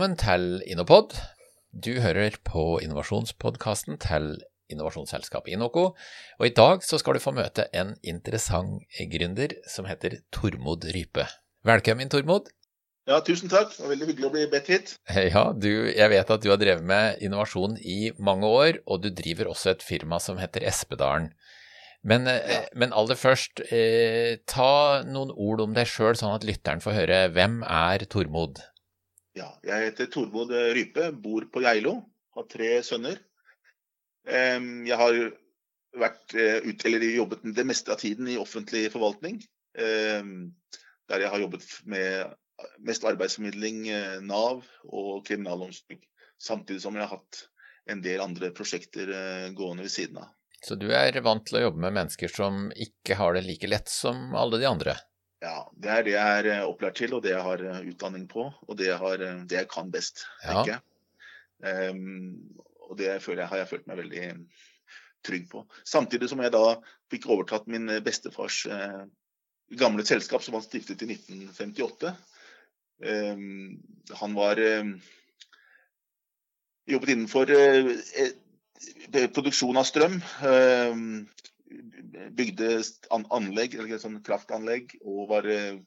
Velkommen til Innopod. Du hører på innovasjonspodkasten til innovasjonsselskapet Inoco, og i dag så skal du få møte en interessant gründer som heter Tormod Rype. Velkommen, Tormod. Ja, tusen takk. Det var veldig hyggelig å bli bedt hit. Ja, du, jeg vet at du har drevet med innovasjon i mange år, og du driver også et firma som heter Espedalen. Men, ja. men aller først, eh, ta noen ord om deg sjøl, sånn at lytteren får høre. Hvem er Tormod? Ja, jeg heter Tormod Rype, bor på Geilo, har tre sønner. Jeg har vært eller jobbet det meste av tiden i offentlig forvaltning. Der jeg har jobbet med mest arbeidsformidling, Nav og kriminalomsorg. Samtidig som jeg har hatt en del andre prosjekter gående ved siden av. Så du er vant til å jobbe med mennesker som ikke har det like lett som alle de andre? Ja, det er det jeg er opplært til, og det jeg har utdanning på, og det jeg, har, det jeg kan best. Ja. Um, og det føler jeg, har jeg følt meg veldig trygg på. Samtidig som jeg da fikk overtatt min bestefars uh, gamle selskap, som han stiftet i 1958. Um, han var eh, jobbet innenfor uh, produksjon av strøm. Bygde anlegg, eller sånn kraftanlegg, og var eh,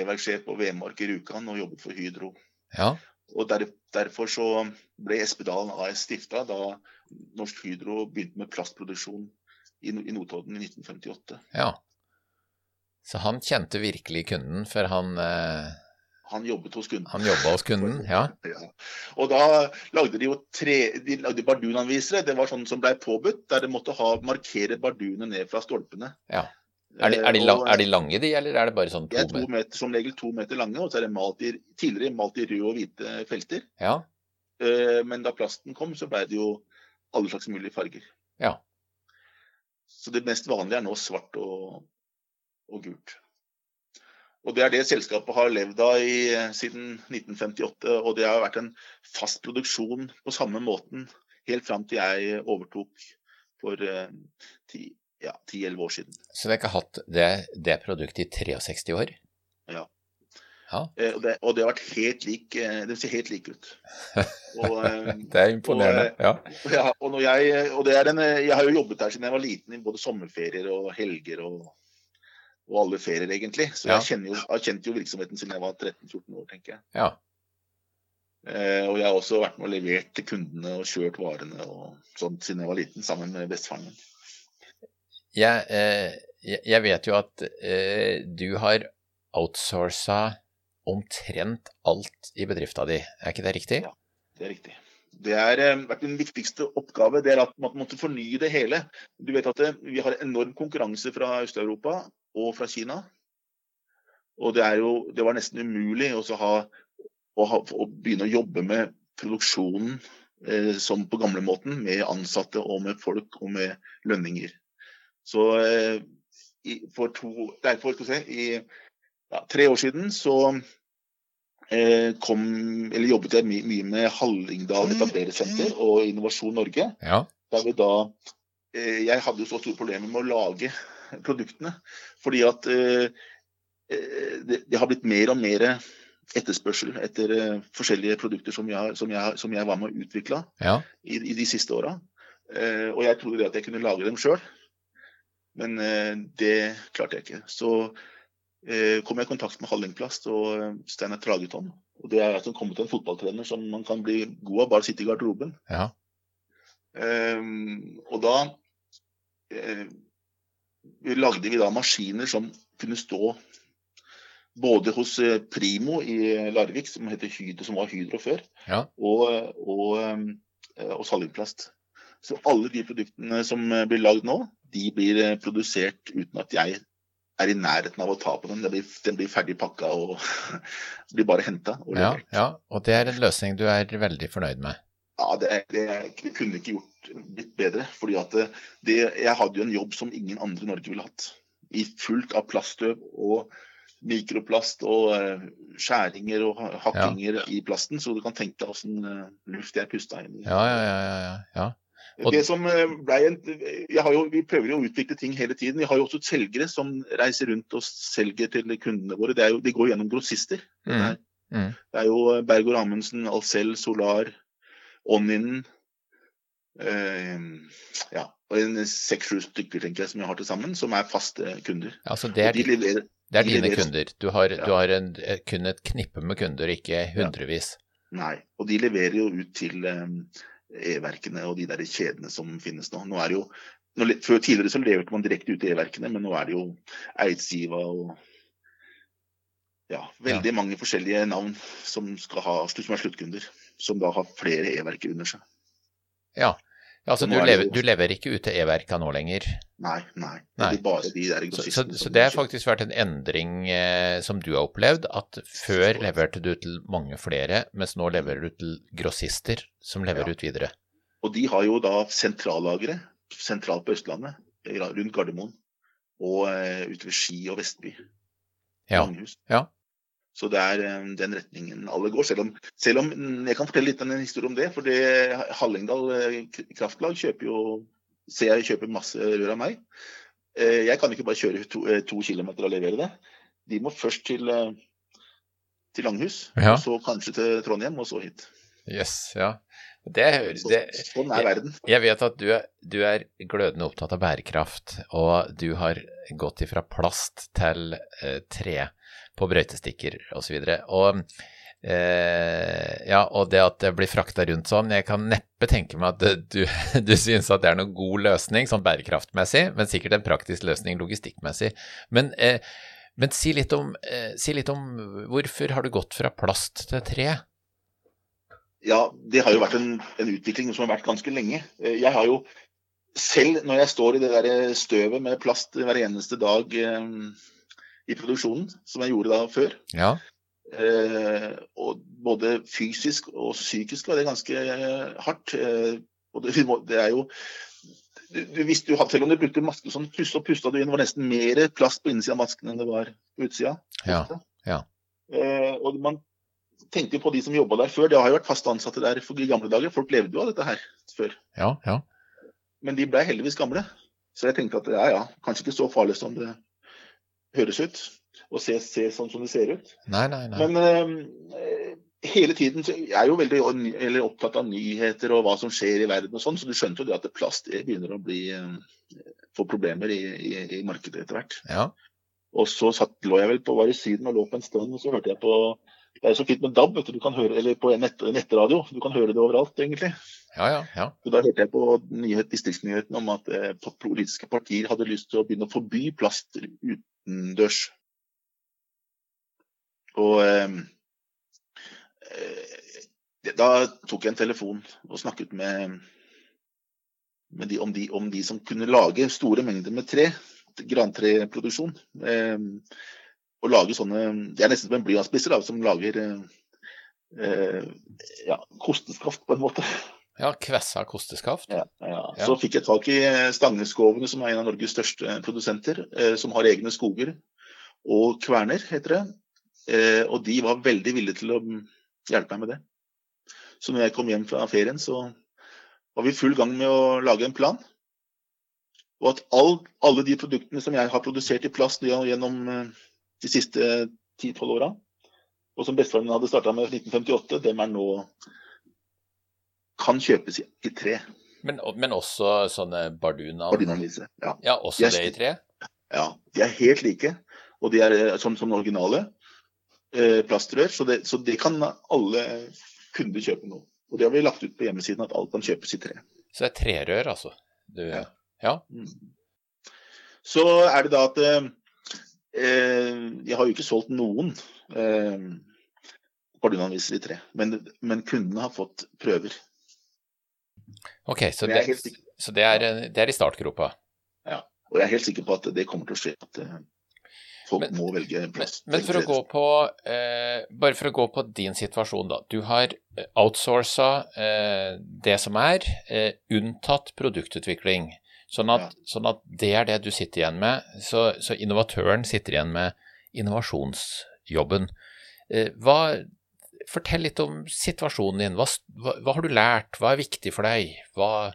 e-verksjef på Vemork i Rjukan og jobbet for Hydro. Ja. Og der, Derfor så ble Espedalen AS stifta da Norsk Hydro begynte med plastproduksjon i, i Notodden i 1958. Ja. Så han kjente virkelig kunden, for han eh han jobbet hos kunden. Han jobba hos kunden, ja. ja. Og da lagde de jo tre de lagde bardunanvisere. Det var sånn som blei påbudt, der de måtte ha, markere barduene ned fra stolpene. Ja. Er de, er, de lang, er de, lange, de, eller er det bare sånn to, de er to meter? Som regel to meter lange, og så er det malt i, tidligere malt i røde og hvite felter. Ja. Eh, men da plasten kom, så blei det jo alle slags mulige farger. Ja. Så det mest vanlige er nå svart og, og gult. Og Det er det selskapet har levd av i, siden 1958. Og det har vært en fast produksjon på samme måten helt fram til jeg overtok for eh, ti-elleve ja, år siden. Så dere har hatt det, det, produktet i 63 år? Ja. ja. Eh, og, det, og, det, har vært helt lik eh, Det ser helt lik ut. Og, det er imponerende. Og, ja. ja og, jeg, og det er en, jeg har jo jobbet der siden jeg var liten, i både sommerferier og helger. og og alle ferier, egentlig. Så ja. jeg, jo, har kjent jo virksomheten siden jeg var 13-14 år, tenker jeg. Ja. Eh, og jeg har også vært med og levert til kundene og kjørt varene og sånt siden jeg var liten, sammen med bestefaren min. Jeg, eh, jeg, vet jo at eh, du har outsourca omtrent alt i bedrifta di, er ikke det riktig? Ja, det er riktig. Det har eh, vært den viktigste oppgave, det er at man måtte fornye det hele. Du vet at eh, Vi har enorm konkurranse fra Øst-Europa og fra Kina. Og det, jo, det var nesten umulig å, ha, å, ha, å, begynne å jobbe med produksjonen eh, som på gamlemåten, med ansatte og med folk og med lønninger. Så eh, for to, derfor, skal si, i ja, tre år siden så eh, kom, eller jobbet jeg my, mye med Hallingdal etablerersenter og Innovasjon Norge. Ja. Der vi da, eh, jeg hadde jo så store problemer med å lage produktene. Fordi at eh, eh, det, har blitt mer og mer etterspørsel etter eh, forskjellige produkter som jeg, som jeg, som jeg var med å utvikle ja. i, i, de siste åra. og jeg trodde at jeg kunne lage dem sjøl, men det klarte jeg ikke. Så kom jeg i kontakt med Hallingplast og Steinar Trageton. Og det er jeg som kommer til en fotballtrener som man kan bli god av bare å sitte i garderoben. Ja. Um, og da lagde vi da maskiner som kunne stå både hos eh, Primo i Larvik, som, Hydro, som var Hydro før, ja. og, og, eh, og Salvingplast. Så alle de produktene som eh, blir lagd nå, de blir produsert uten at jeg er i nærheten av å ta på dem. Den blir, den blir ferdig pakka og blir bare henta. Ja, ja, og det er en løsning du er veldig fornøyd med? Ja, det, det, det kunne ikke gjort litt bedre. fordi at det, Jeg hadde jo en jobb som ingen andre i Norge ville hatt. I fullt av plaststøv og mikroplast og uh, skjæringer og hakkinger ja. i plasten. Så du kan tenke deg åssen uh, luft jeg pusta inn i. Ja, ja, ja, ja, Og... Det som ble en, jo, Vi prøver jo å utvikle ting hele tiden. Vi har jo også selgere som reiser rundt og selger til kundene våre. Jo, de går gjennom grossister. Mm. Mm. Det er jo Bergård Amundsen, Alcel, Solar, Onninen eh, Ja, og en seks-sju stykker tenker jeg som jeg har til sammen, som er faste kunder. Altså det er, de leverer, det er de dine leverer- kunder. Du har, Ja. du har en, kun et knippe med kunder, ikke hundrevis. nei, og de leverer jo ut til eh, E-verkene og de der kjedene som finnes nå. Nå er det jo nå, før Tidligere så leverte man direkte ut til E-verkene, men nå er det jo Eidsiva og ja, veldig mange forskjellige navn som, skal ha, som er sluttkunder. Som da har flere E-verker under seg. Ja. Altså du, er lever, du lever, ikke ut til E-verka nå lenger. Nei, nei. Nei. Det bare de der Så, så, så det har faktisk vært en endring eh, som du har opplevd, at før leverte du til mange flere, mens nå leverer du til grossister som leverer Ja. ut videre. Og de har jo da sentrallagre sentralt på Østlandet, eh, rundt Gardermoen. Og eh, ute ved Ski og Vestby. Ja. Ja. Så det er eh, den retningen alle går. Selv om, selv om mm, Jeg kan fortelle litt en historie om det. For det Hallingdal eh, Kraftlag kjøper jo Ser jeg kjøper masse rør av meg. Eh, Jeg kan ikke bare kjøre to, to kilometer og levere det. De må først til, til Langhus, Ja. så kanskje til Trondheim, og så hit. Yes, ja. Det, det, sånn er verden. jeg vet at du er, du er glødende opptatt av bærekraft, og du har gått ifra plast til eh, tre på brøytestikker osv. Og, og eh, ja, og det at det blir frakta rundt sånn, jeg kan neppe tenke meg at du, du syns at det er noen god løsning sånn bærekraftmessig, men sikkert en praktisk løsning logistikkmessig. Men, eh, men si, litt om, eh, si litt om hvorfor har du gått fra plast til tre? Ja, det har jo vært en, en utvikling som har vært ganske lenge. Eh, Jeg har jo selv, når jeg står i det der støvet med plast hver eneste dag eh, i produksjonen, som jeg gjorde da før, Ja. eh, og både fysisk og psykisk var det ganske eh, hardt. Eh, og det, det er jo du, du visste jo, Selv om du brukte maske sånn, pust og pusta du inn, det var nesten mer plast på innsida av masken enn det var på utsida. Ja, ja. Eh, og man tenkte jo på de som jobba der før. Det har jo vært fast ansatte der for i gamle dager. Folk levde jo av dette her før. Ja, ja. Men de ble heldigvis gamle. Så jeg tenkte at ja, ja, kanskje ikke så farlig som det høres ut. Og se, se sånn som det ser ut. Nei, nei, nei. Men eh, hele tiden så jeg er jo veldig eller opptatt av nyheter og hva som skjer i verden og sånn, så du skjønte jo det at plast begynner å bli eh, få problemer i, i, i markedet etter hvert. Ja. Og så satt, lå jeg vel på var i Syden og lå på en stund, og så hørte jeg på Det er så fint med DAB, vet du, du kan høre, eller på nett, nettradio. Du kan høre det overalt, egentlig. Ja, ja, ja. Så da hørte jeg på nyhet, distriktsnyheten om at eh, politiske partier hadde lyst til å begynne å forby plast utendørs. Og eh, eh, da tok jeg en telefon og snakket med, med de, om, de, om de som kunne lage store mengder med tre, grantreproduksjon. Eh, og lage sånne Det er nesten som en blyantspisser som lager eh, eh, ja, kosteskaft, på en måte. Ja, Kvessa kosteskaft. Ja, ja. Ja. Så fikk jeg tak i eh, Stangeskovene, som er en av Norges største produsenter, eh, som har egne skoger. Og Kverner, heter det. Eh, og de var veldig villige til å mm, hjelpe meg med det. Så når jeg kom hjem fra ferien, så var vi i full gang med å lage en plan. Og at all, alle de produktene som jeg har produsert i plast gjennom eh, de siste 10-12 åra, og som bestefaren min hadde starta med i 1958, dem er nå kan kjøpes i, tre. Men, men også sånne bardunal. Ordinalise. Ja. Ja, også Yes. det i tre? ja. De er helt like, og de er sånn som, som originale eh, plastrør. Så det, så det kan alle kunder kjøpe nå. Og det har vi lagt ut på hjemmesiden, at alt kan kjøpes i tre. Så det er trerør, altså? Du, Ja. ja. Mm. Så er det da at eh, eh, Jeg har jo ikke solgt noen eh, i tre, men, men kundene har fått prøver. Ok, så Men det, sikker- så det, er, det er i startgropa. Ja, Og jeg er helt sikker på at det kommer til å skje. At eh, folk Men- må velge en plass. men for å gå på eh, Bare for å gå på din situasjon, da. Du har outsourca eh, det som er, eh, unntatt produktutvikling. Sånn at, sånn at det er det du sitter igjen med. Så, så innovatøren sitter igjen med innovasjonsjobben. Eh, hva, fortell litt om situasjonen din. Hva, hva, hva har du lært? Hva er viktig for deg? Hva,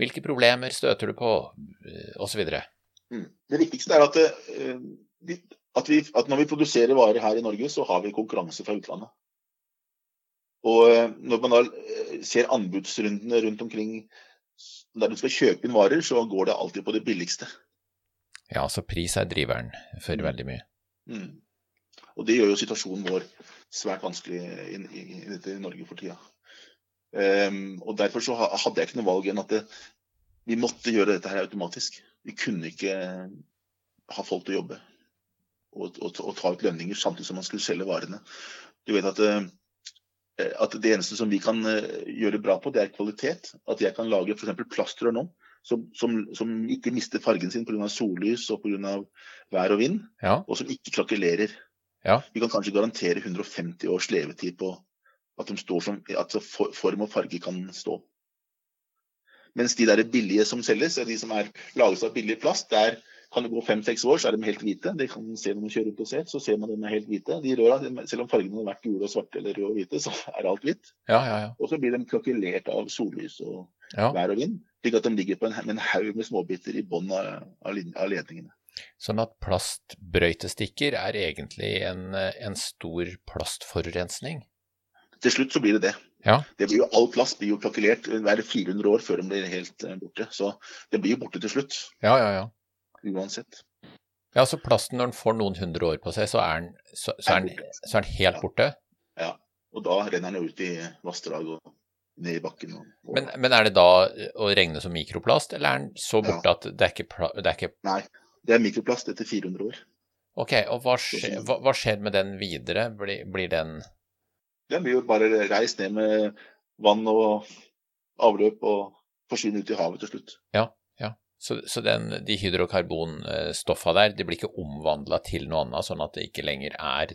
hvilke problemer støter du på? Osv. så videre. Mm. Det viktigste er at, eh, at, vi, at når vi produserer varer her i Norge, så har vi konkurranse fra utlandet. Og eh, når man da eh, ser anbudsrundene rundt omkring der du skal kjøpe inn varer, så går det alltid på det billigste. Ja, så pris er driveren for Mm. veldig mye. Mm. Og det gjør jo situasjonen vår svært vanskelig i, i, i i Norge for tida. Um, og derfor så hadde jeg ikke noe valg enn at det, vi måtte gjøre dette her automatisk. Vi kunne ikke ha folk til å jobbe og, og, og ta ut lønninger samtidig som man skulle selge varene. Du vet at, eh, at det eneste som vi kan eh, gjøre bra på, det er kvalitet. At jeg kan lage f.eks. plastrør nå som, som, som ikke mister fargen sin pga. sollys og pga. vær og vind, Ja, og som ikke krakelerer. Ja. Vi kan kanskje garantere 150 års levetid på at står som, at form og farge kan stå. Mens de der billige som selges, de som er laget av billig plast, der kan det gå fem-seks år, så er de helt hvite. Det kan man se når man kjører rundt og ser, så ser man dem er helt hvite. De røra, selv om fargene har vært gule og svarte eller røde og hvite, så er alt hvitt. ja, ja. ja. Og så blir de krakelert av sollys og vær og vind, slik at de ligger på en, med en haug med småbiter i bunnen av, av ledningene. Sånn at plastbrøytestikker er egentlig en, en stor plastforurensning. Til slutt så blir det det. Ja. Det blir jo, all plast blir jo kalkulert hver 400 år før den blir helt eh, borte. Så det blir jo borte til slutt, Ja, ja, ja. uansett. Ja, så plasten når den får noen hundre år på seg, så er den, så, så er den, så er den helt borte. Ja, Og da renner den jo ut i vassdrag og ned i bakken. Og, og, Men, men er det da å regne som mikroplast, eller er den så Ja. borte at det er ikke, det er ikke Nei, det er mikroplast etter 400 år. Ok, og hva skjer, hva, hva skjer med den videre? Blir, blir den Den blir jo bare reist ned med vann og avløp og forsvinner ut i havet til slutt. Ja, Så, så den, de hydrokarbonstoffa der, de blir ikke omvandla til noe annet, sånn at det ikke lenger er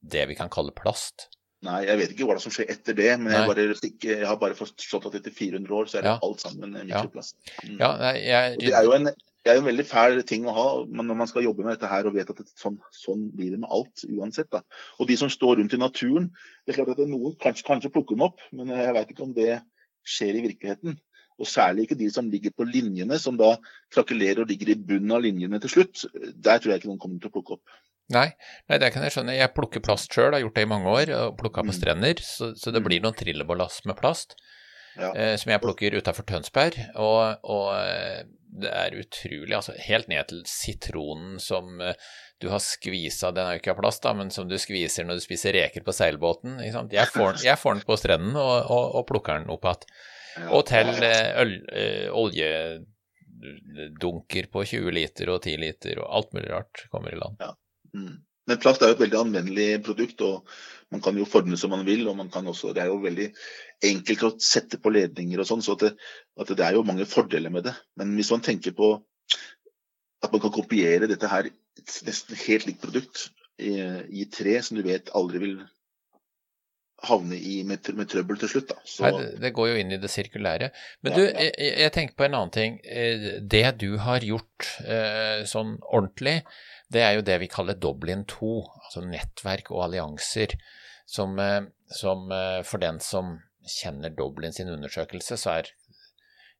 det vi kan kalle plast? Nei, jeg vet ikke hva som skjer etter det, men jeg, bare, jeg har bare forstått at etter 400 år så er det Ja. alt sammen mikroplast. Mm. Ja, nei, jeg, Det er jo en, det er jo en veldig fæl ting å ha men når man skal jobbe med dette her og vet at det, sånn, sånn blir det med alt uansett. Da. Og de som står rundt i naturen, det er klart at det noen kanskje, kanskje plukker dem opp, men jeg vet ikke om det skjer i virkeligheten. Og særlig ikke de som ligger på linjene, som da krakelerer og ligger i bunnen av linjene til slutt. Der tror jeg ikke noen kommer til å plukke opp. Nei, nei, det kan jeg skjønne. Jeg plukker plast sjøl, har gjort det i mange år, og plukka på Mm. strender, så, så det Mm. blir noen trillebårlass med plast Ja. eh, som jeg plukker utafor Tønsberg, og, og eh, det er utrolig, altså helt ned til sitronen som eh, du har skvisa, den er jo ikke av plast, da, men som du skviser når du spiser reker på seilbåten. Jeg, får, jeg får den på strenden og, og, og plukker den opp igjen. Og til øl, oljedunker på 20 liter og 10 liter og alt mulig rart kommer i land. Mm. Men plast er jo et veldig anvendelig produkt, og man kan jo forme som man vil. og man kan også, Det er jo veldig enkelt å sette på ledninger og sånn, så at det, at det er jo mange fordeler med det. Men hvis man tenker på at man kan kopiere dette her, et nesten helt likt produkt, i, i tre som du vet aldri vil havne i med, med trøbbel til slutt, da. Så, Nei, det, det går jo inn i det sirkulære. Men Ja, du, ja. jeg, jeg tenker på en annen ting. Eh, Det du har gjort eh, sånn ordentlig, det er jo det vi kaller Dublin 2, altså nettverk og allianser, som, eh, som eh, for den som kjenner Dublin sin undersøkelse, så er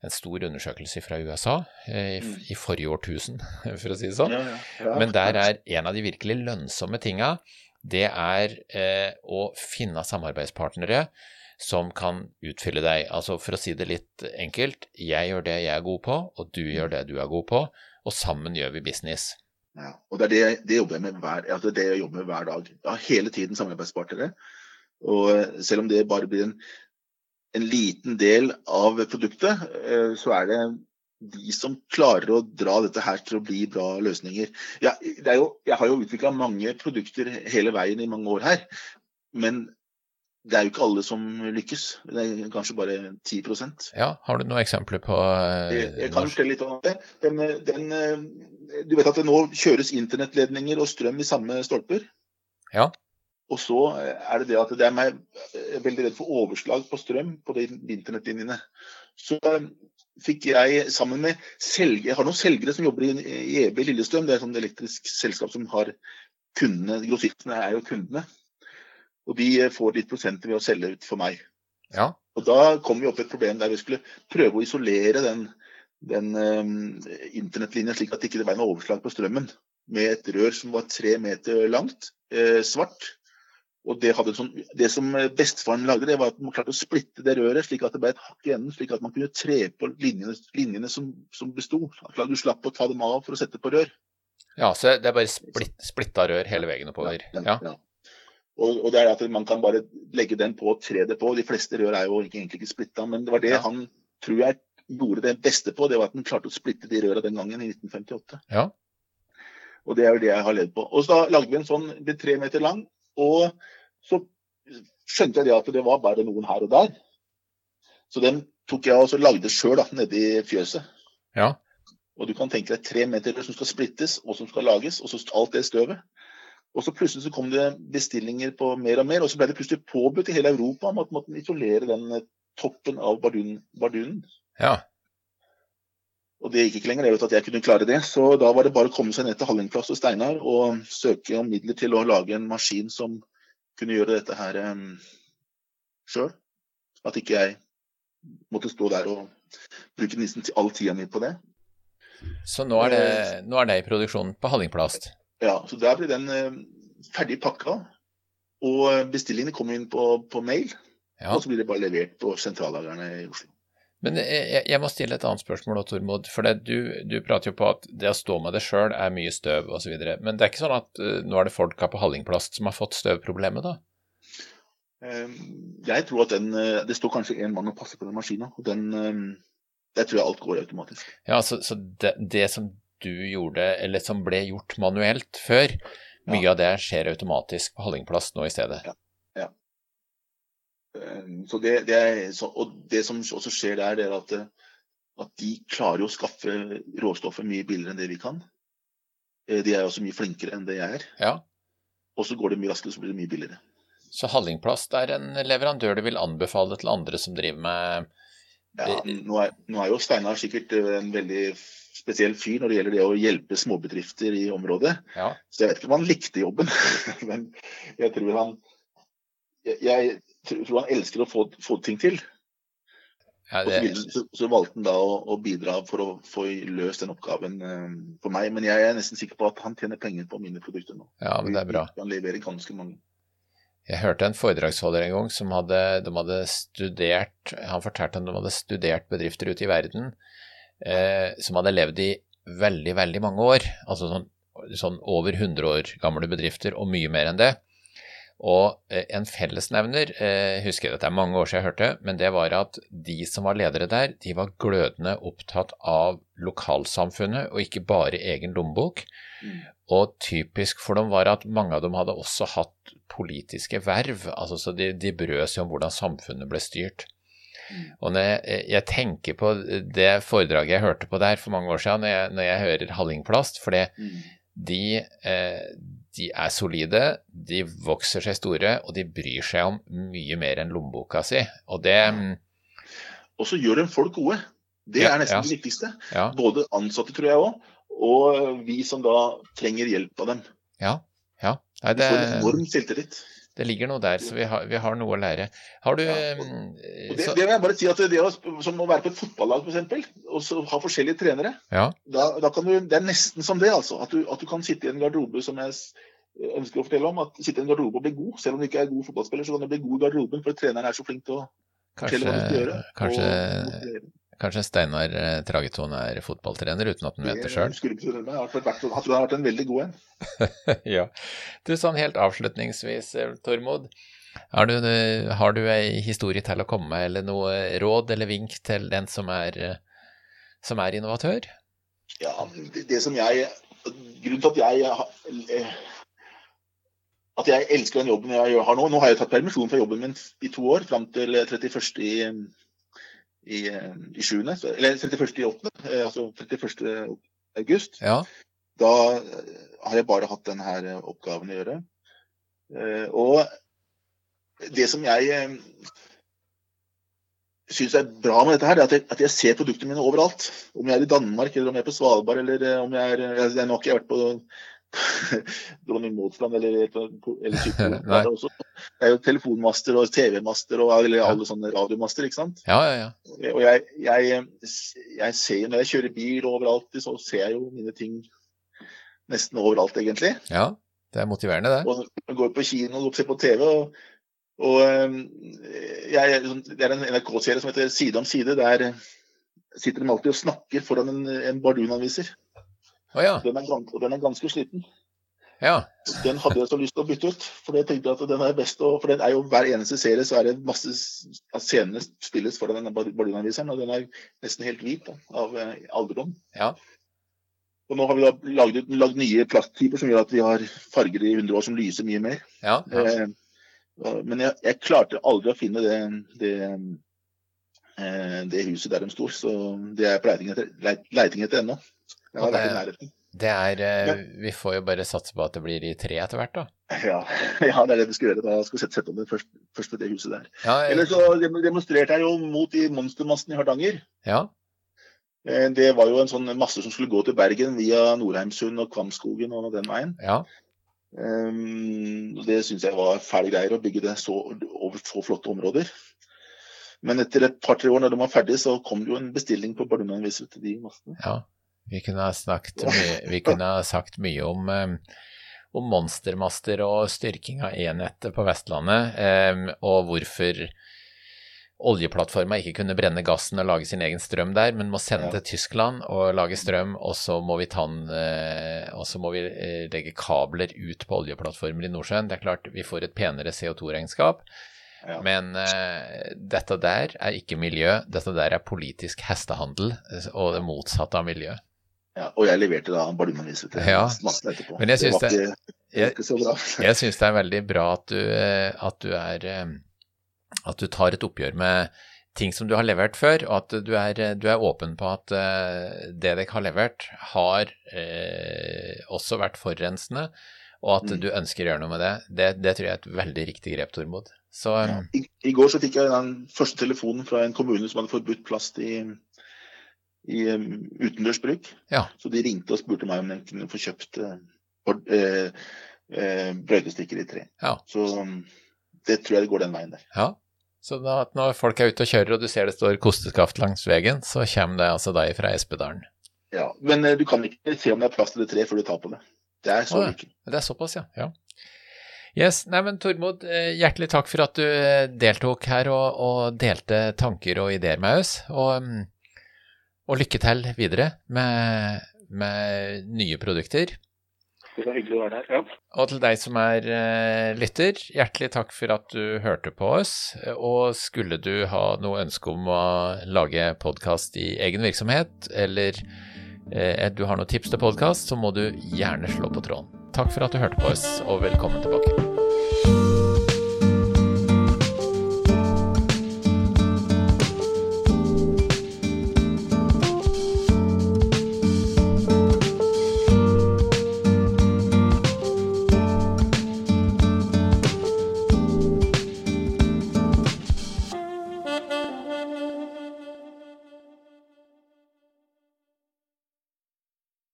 en stor undersøkelse fra USA eh, i, Mm. i forrige årtusen, for å si det sånn. ja, ja, ja. Men der er en av de virkelig lønnsomme tinga, det er eh, å finne samarbeidspartnere som kan utfylle deg. Altså for å si det litt enkelt, jeg gjør det jeg er god på, og du gjør det du er god på, og sammen gjør vi business. Ja, og det er det, det jobber hver, altså det jeg jobber med hver dag. Jeg har hele tiden samarbeidspartnere. Og eh, selv om det bare blir en, en liten del av produktet, eh, så er det de som klarer å dra dette her til å bli bra løsninger. Ja, det jo, jeg har jo utvikla mange produkter hele veien i mange år her, men det er jo ikke alle som lykkes. Det er kanskje bare 10% Ja, har du noen eksempler på eh, jeg, jeg kan fortelle litt om det. Den, den, eh, du vet at det nå kjøres internettledninger og strøm i samme stolper? Ja. Og så er det det at det er meg er veldig redd for overslag på strøm på de internettlinjene. Så eh, fikk jeg sammen med selger, Jeg har noen selgere som jobber i, i EB Lillestrøm. Det er et elektrisk selskap som har kundene. Grossistene er jo kundene. Og de eh, får litt prosenter ved å selge ut for meg. Ja, Og da kom vi opp i et problem der vi skulle prøve å isolere den, den um, internettlinja slik at det ikke ble noe overslag på strømmen. Med et rør som var tre meter langt, eh, svart, Og det, sånn, det som bestefaren lagde, det var at man klarte å splitte det røret slik at det ble et hakk i enden, slik at man kunne tre på linjene, linjene som, som besto. Du slapp å ta dem av for å sette på rør. Ja, så det er bare splitt, splitta rør hele veien oppover. Ja, ja. ja. Og, og, det er at man kan bare legge den på og tre det på. De fleste rør er jo egentlig ikke splitta, men det var det han tror jeg gjorde det beste på. Det var at han klarte å splitte de røra den gangen, i 1958. Ja. Og det er jo det jeg har levd på. Og så da lagde vi en sånn, ble tre meter lang. Og så skjønte jeg det at det var bare noen her og der. Så den tok jeg og lagde sjøl nedi fjøset. Ja. Og du kan tenke deg tre meter som skal splittes, og som skal lages, og så alt det støvet. Og så plutselig så kom det bestillinger på mer og mer, og så ble det plutselig påbudt i hele Europa om at man måtte isolere den eh, toppen av bardunen. Ja. Og det gikk ikke lenger, jeg at jeg kunne klare det. Så da var det bare å komme seg ned til Hallingplass og Steinar og søke om midler til å lage en maskin som kunne gjøre dette her um, sjøl. At ikke jeg måtte stå der og bruke nesten all tida mi på det. Så nå er det, eh, nå er det i produksjon på Hallingplast? Ja, så der blir den uh, ferdig pakka. Og bestillingene kommer inn på, på mail. Ja. Og så blir det bare levert på sentrallagrene i Oslo. Men jeg, jeg, må stille et annet spørsmål, Tormod. For det, du, du, prater jo på at det å stå med det sjøl er mye støv osv. Men det er ikke sånn at uh, nå er det folk her på Hallingplast som har fått støvproblemet, da? Um, jeg tror at den uh, Det står kanskje en mann og passer på den maskina. Og den Der tror jeg alt går automatisk. Ja, så, så det, det, som du gjorde, eller som ble gjort manuelt før, mye ja. av det skjer automatisk på Hallingplast nå i stedet? Ja. Ehm, så det, det er, så, og det som også skjer der, det er at, at, de klarer å skaffe råstoffet mye billigere enn det vi kan. Eh, de er også mye flinkere enn det jeg er. Ja. Og så går det mye raskere, så blir det mye billigere. Så Hallingplast er en leverandør du vil anbefale til andre som driver med Ja, nå er, nå er jo Steinar sikkert eh, en veldig spesiell fyr når det gjelder det å hjelpe småbedrifter i området. Ja. Så jeg vet ikke om han likte jobben, men jeg tror han jeg, jeg tror han elsker å få, få ting til. Ja, det... Og så, så, valgte han da å, å, bidra for å få løst den oppgaven eh, for meg. Men jeg er nesten sikker på at han tjener penger på mine produkter nå. Ja, men det er bra. Han leverer ganske mange. Jeg hørte en foredragsholder en gang som hadde, de hadde studert Han fortalte at de hadde studert bedrifter ute i verden eh, som hadde levd i veldig, veldig mange år. Altså sånn, sånn over 100 år gamle bedrifter, og mye mer enn det. Og eh, en fellesnevner, jeg eh, husker dette er mange år siden jeg hørte, men det var at de som var ledere der, de var glødende opptatt av lokalsamfunnet og ikke bare egen lommebok. Mm. Og typisk for dem var at mange av dem hadde også hatt politiske verv, altså så de, de brød seg om hvordan samfunnet ble styrt. Mm. Og når jeg, jeg, tenker på det foredraget jeg hørte på der for mange år siden, når jeg, når jeg hører Hallingplast, for det, mm. de, eh, de er solide, de vokser seg store, og de bryr seg om mye mer enn lommeboka si. Og det mm, Og så gjør de folk gode. Det ja, er nesten ja. det viktigste. Ja. Både ansatte, tror jeg òg, og vi som da trenger hjelp av dem. Ja, ja. Nei, det... Vi får enorm selvtillit. Det ligger noe der, så vi har, vi har noe å lære. Har du ja, mm, det, så... det, vil jeg bare si at det å, Som å være på et fotballag, f.eks., og så ha forskjellige trenere. Ja. Da, da du, det er nesten som det, altså. At du, at du kan sitte i en garderobe som jeg ønsker å fortelle om. At sitte i en garderobe og bli god. Selv om du ikke er god fotballspiller, så kan du bli god i garderoben, for treneren er så flink til å fortelle hva du skal gjøre. Kanskje, Kanskje Steinar eh, Trageton er fotballtrener uten at han vet det sjøl? Jeg tror han har vært en veldig god en. ja. Du, sånn helt avslutningsvis, eh, Tormod. Har du, eh, har du ei historie til å komme med, eller noe råd eller vink til den som er, som er innovatør? Ja, det, som jeg Grunnen til at jeg at jeg elsker den jobben jeg har nå Nå har jeg tatt permisjon fra jobben min i to år, fram til 31. i i, i 7., eller 31. i 8., eh, altså 31. august. Ja. Da eh, har jeg bare hatt denne eh, oppgaven å gjøre. Og det som jeg syns er bra med dette, her, er at jeg, at jeg, ser produktene mine overalt. Om jeg er i Danmark, eller om jeg er på Svalbard, eller om jeg er jeg, Nå har ikke jeg vært på dronning Mauds eller, eller, eller det, det er jo telefonmaster og TV-master og eller alle sånne radiomaster, ikke sant. Ja, ja, ja. Og jeg, jeg, jeg ser Når jeg kjører bil overalt, så ser jeg jo mine ting nesten overalt, egentlig. Ja. Det er motiverende, det. Og går på kino og ser på TV. og, og jeg, Det er en NRK-serie som heter Side om side. Der sitter de alltid og snakker foran en, en bardunanviser. Oh, ja. den er, den er ganske sliten. Ja. Den hadde jeg så lyst til å bytte ut, for jeg tenkte at den er best. For den er jo Hver eneste serie så er det masse av scenene spilles foran denne bardunanviseren, og den er nesten helt hvit da, av eh, alderdom. Ja. Og nå har vi da lagd, lagd nye plasttyper som gjør at vi har farger i 100 år som lyser mye mer. Ja, ja. Eh, men jeg, jeg, klarte aldri å finne det, det, eh, det, huset der de sto, så det er på leiting etter, leiting etter ennå. Jeg har vært i nærheten. Det er eh, Vi får jo bare satse på at det blir i tre etter hvert, da. Ja, ja, det er det vi skal gjøre. Da skal vi sette, sette om det først, først ved det huset der. Jeg... Eller så demonstrerte jeg jo mot de monstermassene i Hardanger. Ja. Eh, det var jo en sånn masse som skulle gå til Bergen via Nordheimsund og Kvamskogen og den veien. Ja. Um, det syns jeg var fæle greier, å bygge det så, over så flotte områder. Men etter et par-tre år når de var ferdige, så kom det jo en bestilling på bardunanviser til de mastene. Ja. Vi kunne ha, mye, kunne ha sagt mye om, om, monstermaster og styrking av enettet på Vestlandet, og hvorfor oljeplattforma ikke kunne brenne gassen og lage sin egen strøm der, men må sende til Tyskland og lage strøm, og så må vi, tann, eh, og så må vi eh, legge kabler ut på oljeplattformer i Nordsjøen. Det er klart vi får et penere CO2-regnskap. Ja. Men uh, dette der er ikke miljø, dette der er politisk hestehandel og det motsatte av miljø. Ja, og jeg leverte da bardunanviser til ja, etterpå. Men jeg syns det, det, jeg, jeg synes det er veldig bra at du, at du, er At du tar et oppgjør med ting som du har levert før, og at du er, du er åpen på at eh, det dere har levert, har eh, også vært forurensende, og at mm. du ønsker å gjøre noe med det. det. Det, tror jeg er et veldig riktig grep, Tormod. Så, ja. I, I, går så fikk jeg den første telefonen fra en kommune som hadde forbudt plast i i utendørs bruk. Ja. Så de ringte og spurte meg om jeg kunne få kjøpt uh, uh, uh, brøytestikker i tre. Ja. Så det tror jeg det går den veien der. Ja. Så da, når folk er ute og kjører og du ser det står kosteskaft langs veien, så kommer det altså deg fra Espedalen? Ja, men eh, du kan ikke se om det er plass til det treet før du tar på det. Det er så lykkelig. Det er såpass, ja. ja. Yes, nei, men Tormod, eh, hjertelig takk for at du eh, deltok her og, og delte tanker og ideer med oss. Og mm, og lykke til videre med, med nye produkter. Det var hyggelig å være her, ja. Og til deg som er uh, lytter, hjertelig takk for at du hørte på oss. Og skulle du ha noe ønske om å lage podkast i egen virksomhet, eller eh, du har noen tips til podkast, så må du gjerne slå på tråden. Takk for at du hørte på oss, og velkommen tilbake.